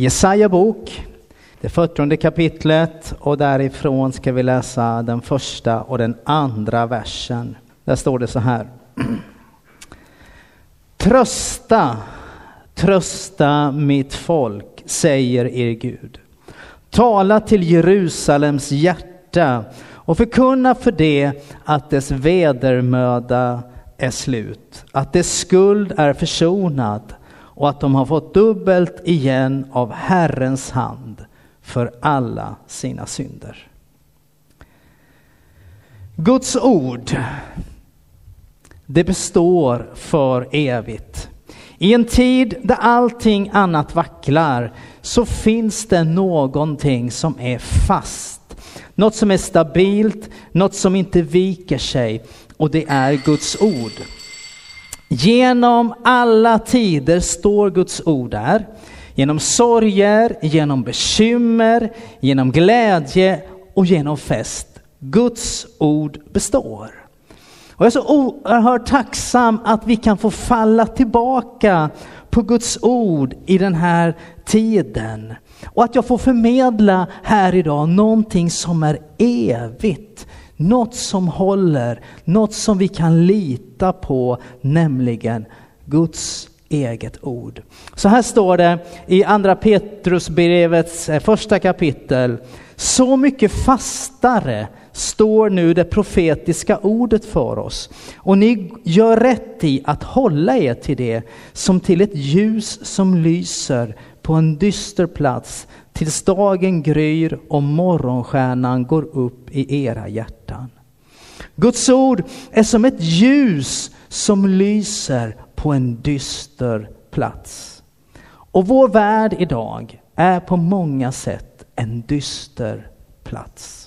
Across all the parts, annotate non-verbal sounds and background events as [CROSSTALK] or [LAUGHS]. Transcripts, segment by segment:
Jesaja bok, det 40 kapitlet och därifrån ska vi läsa den första och den andra versen. Där står det så här. Trösta, trösta mitt folk, säger er Gud. Tala till Jerusalems hjärta och förkunna för det att dess vedermöda är slut, att dess skuld är försonad och att de har fått dubbelt igen av Herrens hand för alla sina synder. Guds ord, det består för evigt. I en tid där allting annat vacklar så finns det någonting som är fast. Något som är stabilt, något som inte viker sig och det är Guds ord. Genom alla tider står Guds ord där. Genom sorger, genom bekymmer, genom glädje och genom fest. Guds ord består. Och jag är så oerhört tacksam att vi kan få falla tillbaka på Guds ord i den här tiden. Och att jag får förmedla här idag någonting som är evigt. Något som håller, något som vi kan lita på, nämligen Guds eget ord. Så här står det i andra Petrusbrevets eh, första kapitel. Så mycket fastare står nu det profetiska ordet för oss. Och ni gör rätt i att hålla er till det som till ett ljus som lyser på en dyster plats tills dagen gryr och morgonstjärnan går upp i era hjärtan. Guds ord är som ett ljus som lyser på en dyster plats. Och vår värld idag är på många sätt en dyster plats.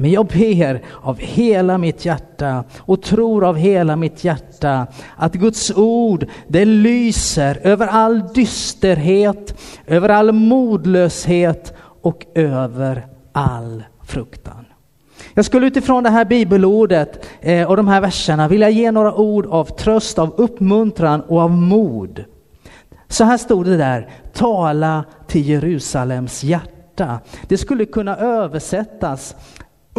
Men jag ber av hela mitt hjärta och tror av hela mitt hjärta att Guds ord, det lyser över all dysterhet, över all modlöshet och över all fruktan. Jag skulle utifrån det här bibelordet eh, och de här verserna vilja ge några ord av tröst, av uppmuntran och av mod. Så här stod det där, tala till Jerusalems hjärta. Det skulle kunna översättas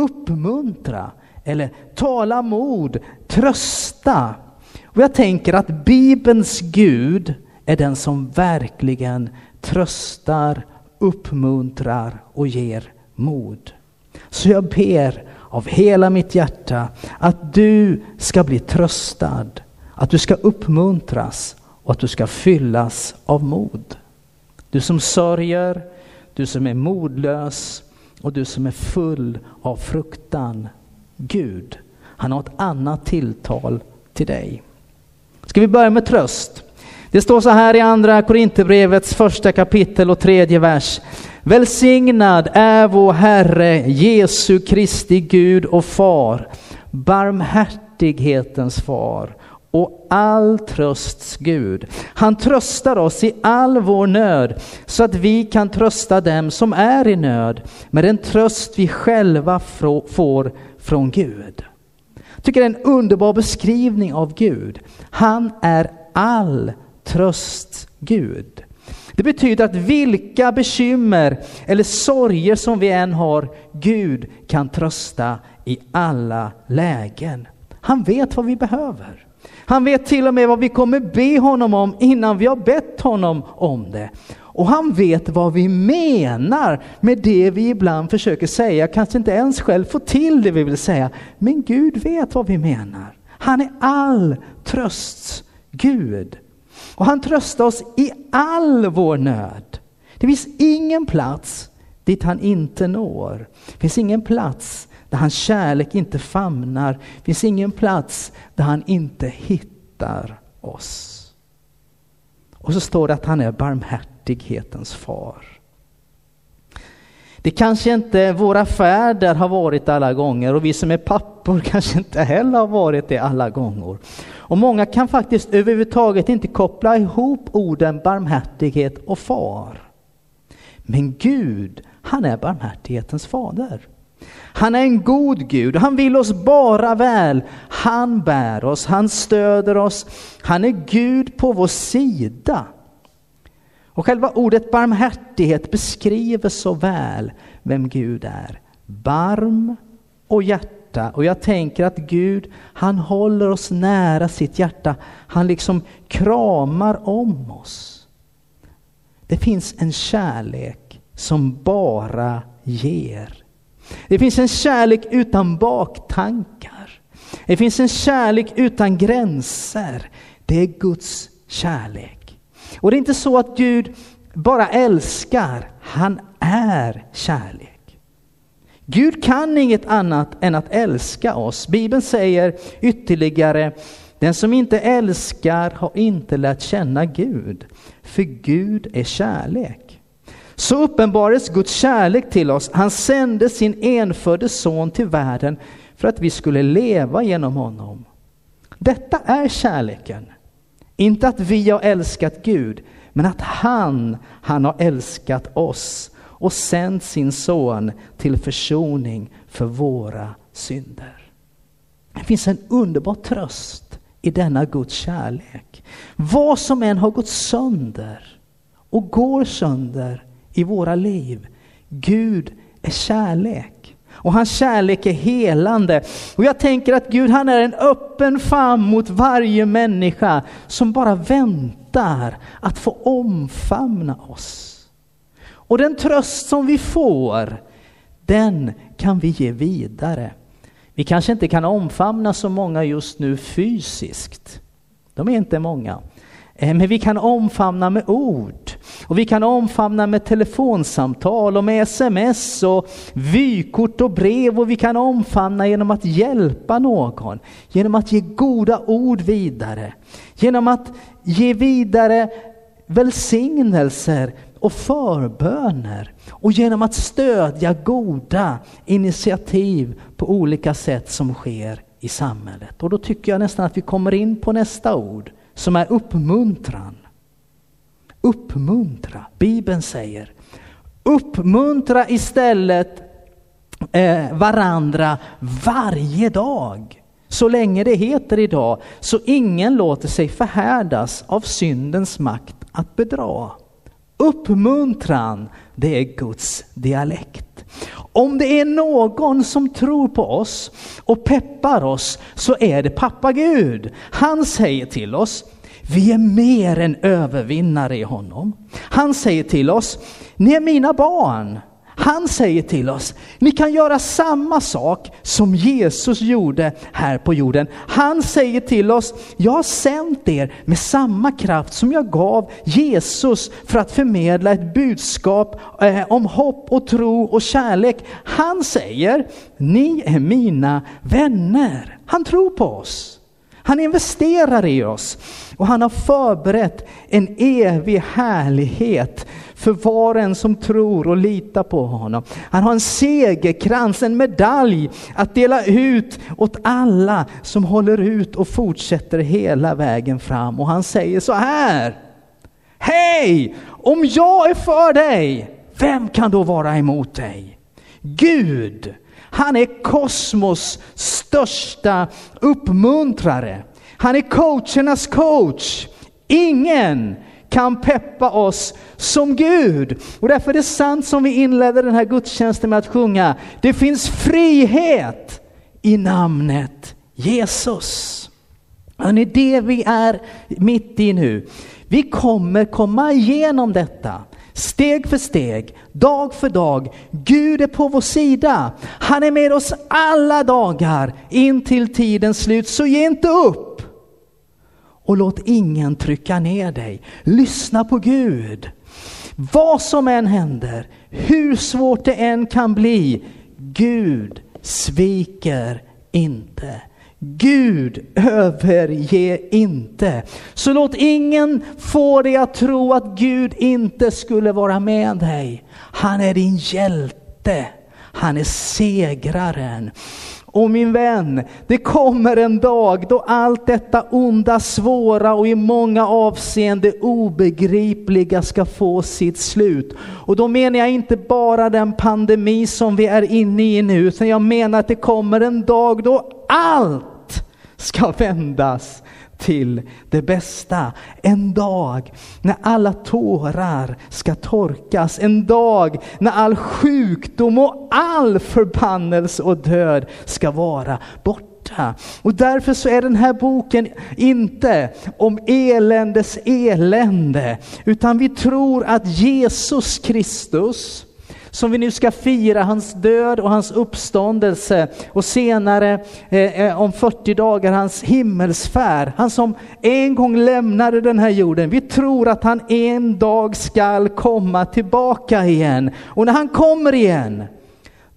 uppmuntra eller tala mod, trösta. Och jag tänker att Bibelns Gud är den som verkligen tröstar, uppmuntrar och ger mod. Så jag ber av hela mitt hjärta att du ska bli tröstad, att du ska uppmuntras och att du ska fyllas av mod. Du som sörjer, du som är modlös och du som är full av fruktan. Gud, han har ett annat tilltal till dig. Ska vi börja med tröst? Det står så här i andra Korinthierbrevets första kapitel och tredje vers. Välsignad är vår Herre Jesu Kristi Gud och Far, barmhärtighetens far och all trösts Gud. Han tröstar oss i all vår nöd så att vi kan trösta dem som är i nöd med den tröst vi själva får från Gud. Jag tycker det är en underbar beskrivning av Gud. Han är all trösts Gud. Det betyder att vilka bekymmer eller sorger som vi än har, Gud kan trösta i alla lägen. Han vet vad vi behöver. Han vet till och med vad vi kommer be honom om innan vi har bett honom om det. Och han vet vad vi menar med det vi ibland försöker säga, kanske inte ens själv får till det vi vill säga. Men Gud vet vad vi menar. Han är all trösts Gud. Och han tröstar oss i all vår nöd. Det finns ingen plats dit han inte når. Det finns ingen plats där hans kärlek inte famnar. Det finns ingen plats där han inte hittar oss. Och så står det att han är barmhärtighetens far. Det kanske inte våra fäder har varit alla gånger och vi som är pappor [LAUGHS] kanske inte heller har varit det alla gånger. Och många kan faktiskt överhuvudtaget inte koppla ihop orden barmhärtighet och far. Men Gud, han är barmhärtighetens fader. Han är en god Gud, han vill oss bara väl. Han bär oss, han stöder oss, han är Gud på vår sida. Och själva ordet barmhärtighet beskriver så väl vem Gud är. Barm och hjärta. Och jag tänker att Gud, han håller oss nära sitt hjärta. Han liksom kramar om oss. Det finns en kärlek som bara ger. Det finns en kärlek utan baktankar. Det finns en kärlek utan gränser. Det är Guds kärlek. Och det är inte så att Gud bara älskar, han är kärlek. Gud kan inget annat än att älska oss. Bibeln säger ytterligare, den som inte älskar har inte lärt känna Gud, för Gud är kärlek. Så uppenbarades Guds kärlek till oss. Han sände sin enfödde son till världen för att vi skulle leva genom honom. Detta är kärleken. Inte att vi har älskat Gud, men att han, han har älskat oss och sänt sin son till försoning för våra synder. Det finns en underbar tröst i denna Guds kärlek. Vad som än har gått sönder och går sönder i våra liv. Gud är kärlek. Och hans kärlek är helande. Och jag tänker att Gud han är en öppen famn mot varje människa som bara väntar att få omfamna oss. Och den tröst som vi får, den kan vi ge vidare. Vi kanske inte kan omfamna så många just nu fysiskt. De är inte många. Eh, men vi kan omfamna med ord. Och vi kan omfamna med telefonsamtal och med sms och vykort och brev. Och vi kan omfamna genom att hjälpa någon. Genom att ge goda ord vidare. Genom att ge vidare välsignelser och förböner. Och genom att stödja goda initiativ på olika sätt som sker i samhället. Och då tycker jag nästan att vi kommer in på nästa ord som är uppmuntran. Uppmuntra. Bibeln säger uppmuntra istället eh, varandra varje dag. Så länge det heter idag, så ingen låter sig förhärdas av syndens makt att bedra. Uppmuntran, det är Guds dialekt. Om det är någon som tror på oss och peppar oss så är det pappa Gud. Han säger till oss, vi är mer än övervinnare i honom. Han säger till oss, ni är mina barn. Han säger till oss, ni kan göra samma sak som Jesus gjorde här på jorden. Han säger till oss, jag har sänt er med samma kraft som jag gav Jesus för att förmedla ett budskap eh, om hopp och tro och kärlek. Han säger, ni är mina vänner. Han tror på oss. Han investerar i oss och han har förberett en evig härlighet för var och en som tror och litar på honom. Han har en segerkrans, en medalj att dela ut åt alla som håller ut och fortsätter hela vägen fram. Och han säger så här. Hej! Om jag är för dig, vem kan då vara emot dig? Gud, han är kosmos största uppmuntrare. Han är coachernas coach. Ingen kan peppa oss som Gud. Och därför är det sant som vi inledde den här gudstjänsten med att sjunga. Det finns frihet i namnet Jesus. Hörrni, det vi är mitt i nu. Vi kommer komma igenom detta. Steg för steg, dag för dag. Gud är på vår sida. Han är med oss alla dagar in till tidens slut. Så ge inte upp. Och låt ingen trycka ner dig. Lyssna på Gud. Vad som än händer, hur svårt det än kan bli, Gud sviker inte. Gud överge inte. Så låt ingen få dig att tro att Gud inte skulle vara med dig. Han är din hjälte. Han är segraren. Och min vän, det kommer en dag då allt detta onda, svåra och i många avseenden obegripliga ska få sitt slut. Och då menar jag inte bara den pandemi som vi är inne i nu, utan jag menar att det kommer en dag då allt ska vändas till det bästa. En dag när alla tårar ska torkas. En dag när all sjukdom och all förbannelse och död ska vara borta. Och därför så är den här boken inte om eländes elände, utan vi tror att Jesus Kristus, som vi nu ska fira hans död och hans uppståndelse och senare eh, eh om 40 dagar hans himmelsfärd. Han som en gång lämnade den här jorden. Vi tror att han en dag skall komma tillbaka igen. Och när han kommer igen,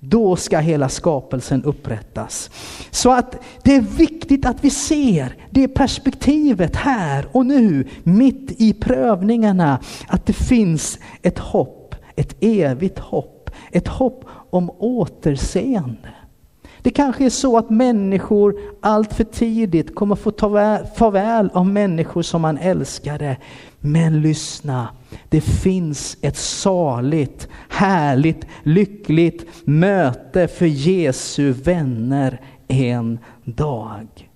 då ska hela skapelsen upprättas. Så att det är viktigt att vi ser det perspektivet här och nu, mitt i prövningarna, att det finns ett hopp ett evigt hopp, ett hopp om återseende. Det kanske är så att människor allt för tidigt kommer få ta farväl av människor som man älskade. Men lyssna, det finns ett saligt, härligt, lyckligt möte för Jesu vänner en dag.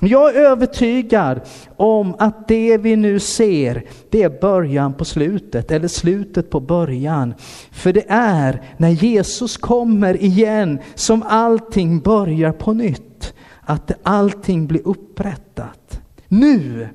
Jag är övertygad om att det vi nu ser, det är början på slutet, eller slutet på början. För det är när Jesus kommer igen som allting börjar på nytt. Att allting blir upprättat. Nu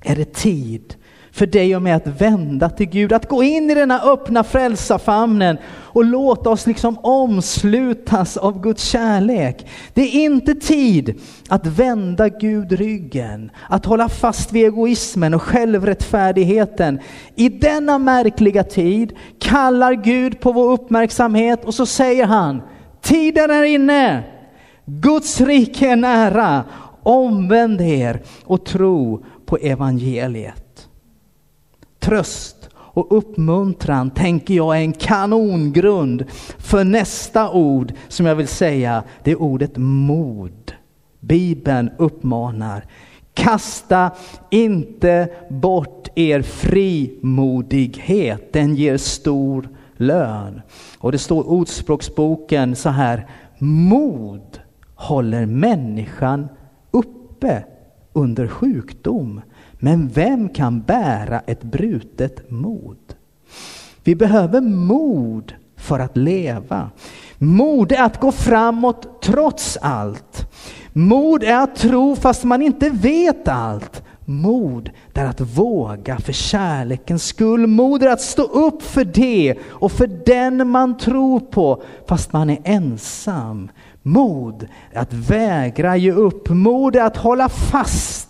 är det tid för dig och mig att vända till Gud, att gå in i denna öppna frälsarfamnen och låta oss liksom omslutas av Guds kärlek. Det är inte tid att vända Gud ryggen, att hålla fast vid egoismen och självrättfärdigheten. I denna märkliga tid kallar Gud på vår uppmärksamhet och så säger han, tiden är inne, Guds rike är nära, omvänd er och tro på evangeliet tröst och uppmuntran tänker jag är en kanongrund för nästa ord som jag vill säga, det är ordet mod. Bibeln uppmanar, kasta inte bort er frimodighet, den ger stor lön. Och det står i Ordspråksboken så här, mod håller människan uppe under sjukdom. Men vem kan bära ett brutet mod? Vi behöver mod för att leva. Mod är att gå framåt trots allt. Mod är att tro fast man inte vet allt. Mod är att våga för kärlekens skull. Mod är att stå upp för det och för den man tror på fast man är ensam. Mod är att vägra ge upp. Mod är att hålla fast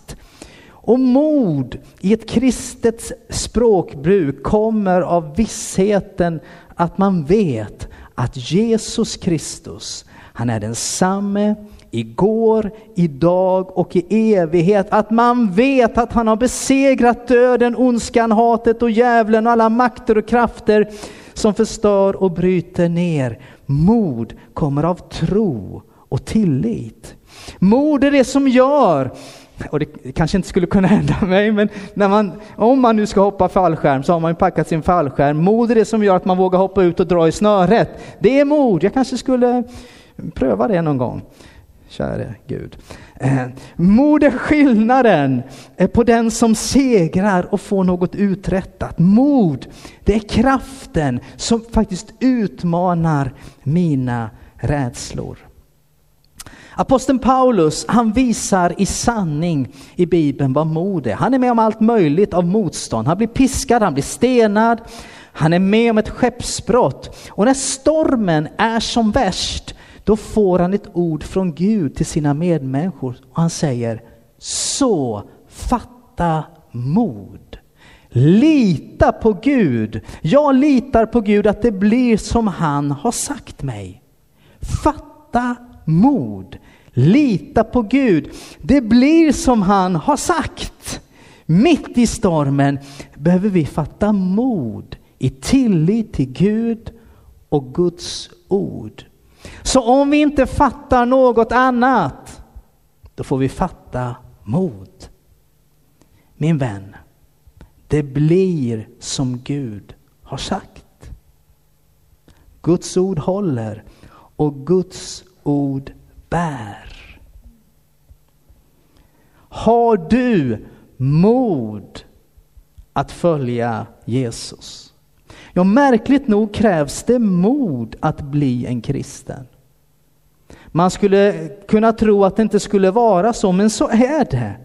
och mod i ett kristet språkbruk kommer av vissheten att man vet att Jesus Kristus, han är densamme igår, idag och i evighet. Att man vet att han har besegrat döden, ondskan, hatet och djävulen och alla makter och krafter som förstör och bryter ner. Mod kommer av tro och tillit. Mod är det som gör och det kanske inte skulle kunna [LAUGHS] hända mig, men när man, om man nu ska hoppa fallskärm så har man ju packat sin fallskärm. Mod är det som gör att man vågar hoppa ut och dra i snöret. Det är mod, jag kanske skulle pröva det någon gång. Käre Gud. Eh, mod är skillnaden eh, på den som segrar och får något uträttat. Mod, det är kraften som faktiskt utmanar mina rädslor. Aposteln Paulus, han visar i sanning i Bibeln vad mod är. Han är med om allt möjligt av motstånd. Han blir piskad, han blir stenad, han är med om ett skeppsbrott. Och när stormen är som värst, då får han ett ord från Gud till sina medmänniskor. Och han säger, så fatta mod. Lita på Gud. Jag litar på Gud att det blir som han har sagt mig. Fatta mod. lita på Gud. Det blir som han har sagt. Mitt i stormen behöver vi fatta mod i tillit till Gud och Guds ord. Så om vi inte fattar något annat, då får vi fatta mod. Min vän, det blir som Gud har sagt. Guds ord håller och Guds ord bär. Har du mod att följa Jesus? Ja, märkligt nog krävs det mod att bli en kristen. Man skulle kunna tro att det inte skulle vara så, men så är det.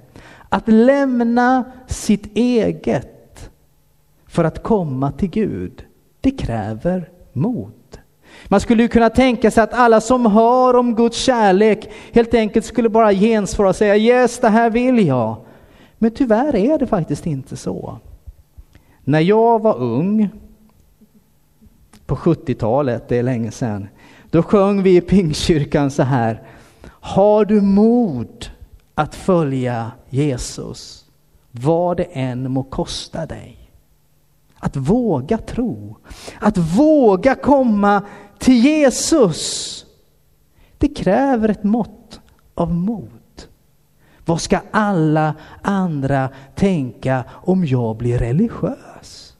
Att lämna sitt eget för att komma till Gud, det kräver mod. Man skulle ju kunna tänka sig att alla som hör om Guds kärlek helt enkelt skulle bara gensvara och säga yes, det här vill jag. Men tyvärr är det faktiskt inte så. När jag var ung, på 70-talet, det är länge sedan, då sjöng vi i Pingstkyrkan så här. Har du mod att följa Jesus, vad det än må kosta dig? Att våga tro, att våga komma till Jesus. Det kräver ett mått av mod. Vad ska alla andra tänka om jag blir religiös?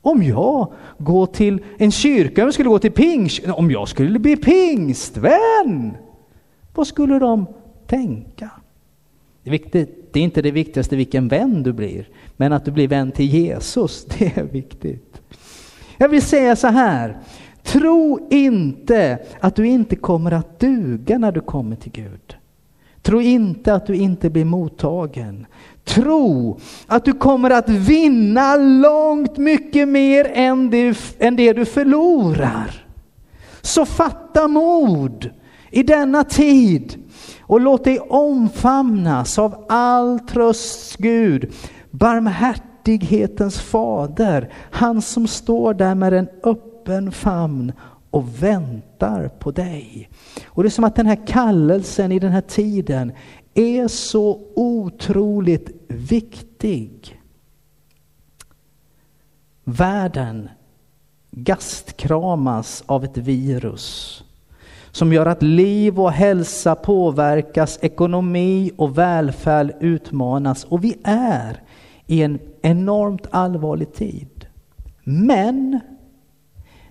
Om jag går till en kyrka, om jag skulle gå till pingst, om jag skulle bli pingstvän, vad skulle de tänka? Det är, viktigt, det är inte det viktigaste vilken vän du blir, men att du blir vän till Jesus, [LAUGHS] det är viktigt. Jag vill säga så här, tro inte att du inte kommer att duga när du kommer till Gud. Tro inte att du inte blir mottagen. Tro att du kommer att vinna långt mycket mer än det, än det du förlorar. Så fatta mod i denna tid och låt dig omfamnas av all trösts Gud, barmhärtighetens fader, han som står där med en öppen öppen famn och väntar på dig. Och det är som att den här kallelsen i den här tiden är så otroligt viktig. Världen gastkramas av ett virus som gör att liv och hälsa påverkas, ekonomi och välfärd utmanas och vi är i en enormt allvarlig tid. Men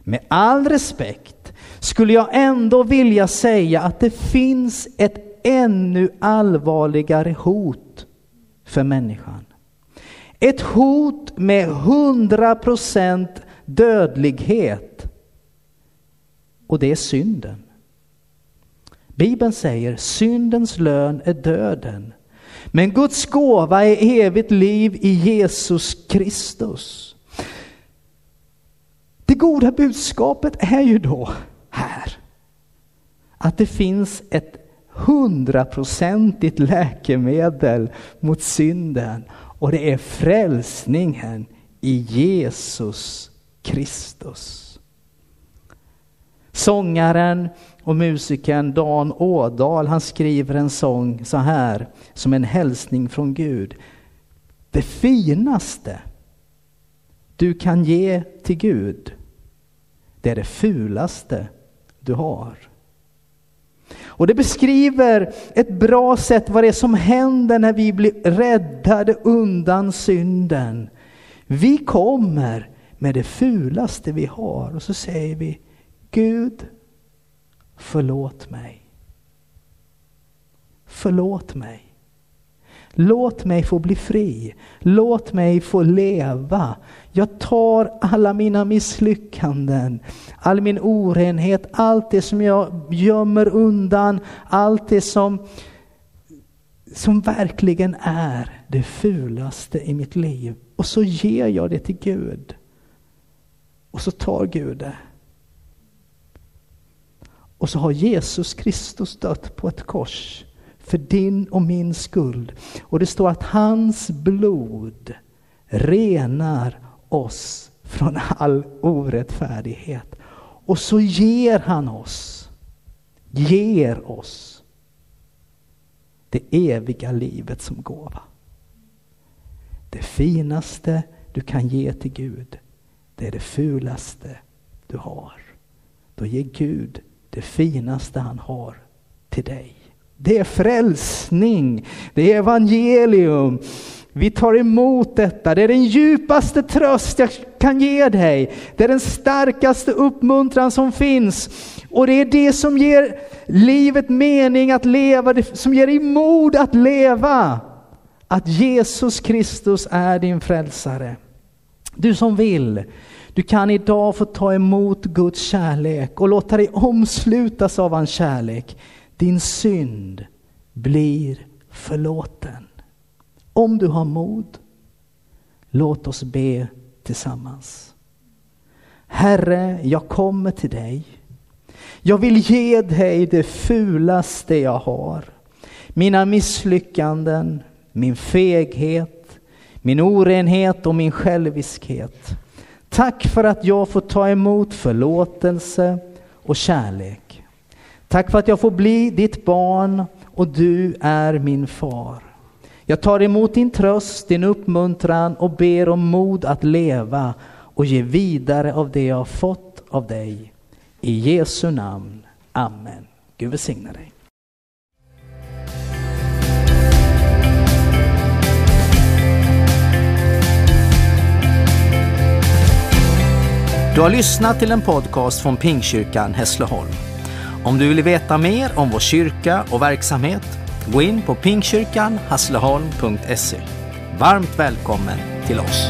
med all respekt skulle jag ändå vilja säga att det finns ett ännu allvarligare hot för människan. Ett hot med hundra procent dödlighet. Och det är synden. Bibeln säger syndens lön är döden. Men Guds gåva är evigt liv i Jesus Kristus. Det goda budskapet är ju då här att det finns ett hundraprocentigt läkemedel mot synden och det är frälsningen i Jesus Kristus. Sångaren och musikern Dan Ådal han skriver en sång så här som en hälsning från Gud. Det finaste du kan ge till Gud, det är det fulaste du har. Och det beskriver ett bra sätt vad det är som händer när vi blir räddade undan synden. Vi kommer med det fulaste vi har och så säger vi Gud, förlåt mig. Förlåt mig. Låt mig få bli fri. Låt mig få leva. Jag tar alla mina misslyckanden, all min orenhet, allt det som jag gömmer undan, allt det som, som verkligen är det fulaste i mitt liv. Och så ger jag det till Gud. Och så tar Gud det. Och så har Jesus Kristus dött på ett kors för din och min skuld. Och det står att hans blod renar oss från all orättfärdighet. Och så ger han oss ger oss det eviga livet som gåva. Det finaste du kan ge till Gud, det är det fulaste du har. Då ger Gud det finaste han har till dig. Det är frälsning, det är evangelium. Vi tar emot detta. Det är den djupaste tröst jag kan ge dig. Det är den starkaste uppmuntran som finns. Och det är det som ger livet mening att leva, det som ger dig mod att leva. Att Jesus Kristus är din frälsare. Du som vill, du kan idag få ta emot Guds kärlek och låta dig omslutas av hans kärlek. Din synd blir förlåten. Om du har mod, låt oss be tillsammans. Herre, jag kommer till dig. Jag vill ge dig det fulaste jag har. Mina misslyckanden, min feghet, min orenhet och min själviskhet. Tack för att jag får ta emot förlåtelse och kärlek. Tack för att jag får bli ditt barn och du är min far. Jag tar emot din tröst, din uppmuntran och ber om mod att leva och ge vidare av det jag har fått av dig. I Jesu namn. Amen. Gud välsigne dig. Du har lyssnat till en podcast från Pingkyrkan Hässleholm. Om du vill veta mer om vår kyrka och verksamhet, gå in på pingstkyrkanhassleholm.se. Varmt välkommen till oss.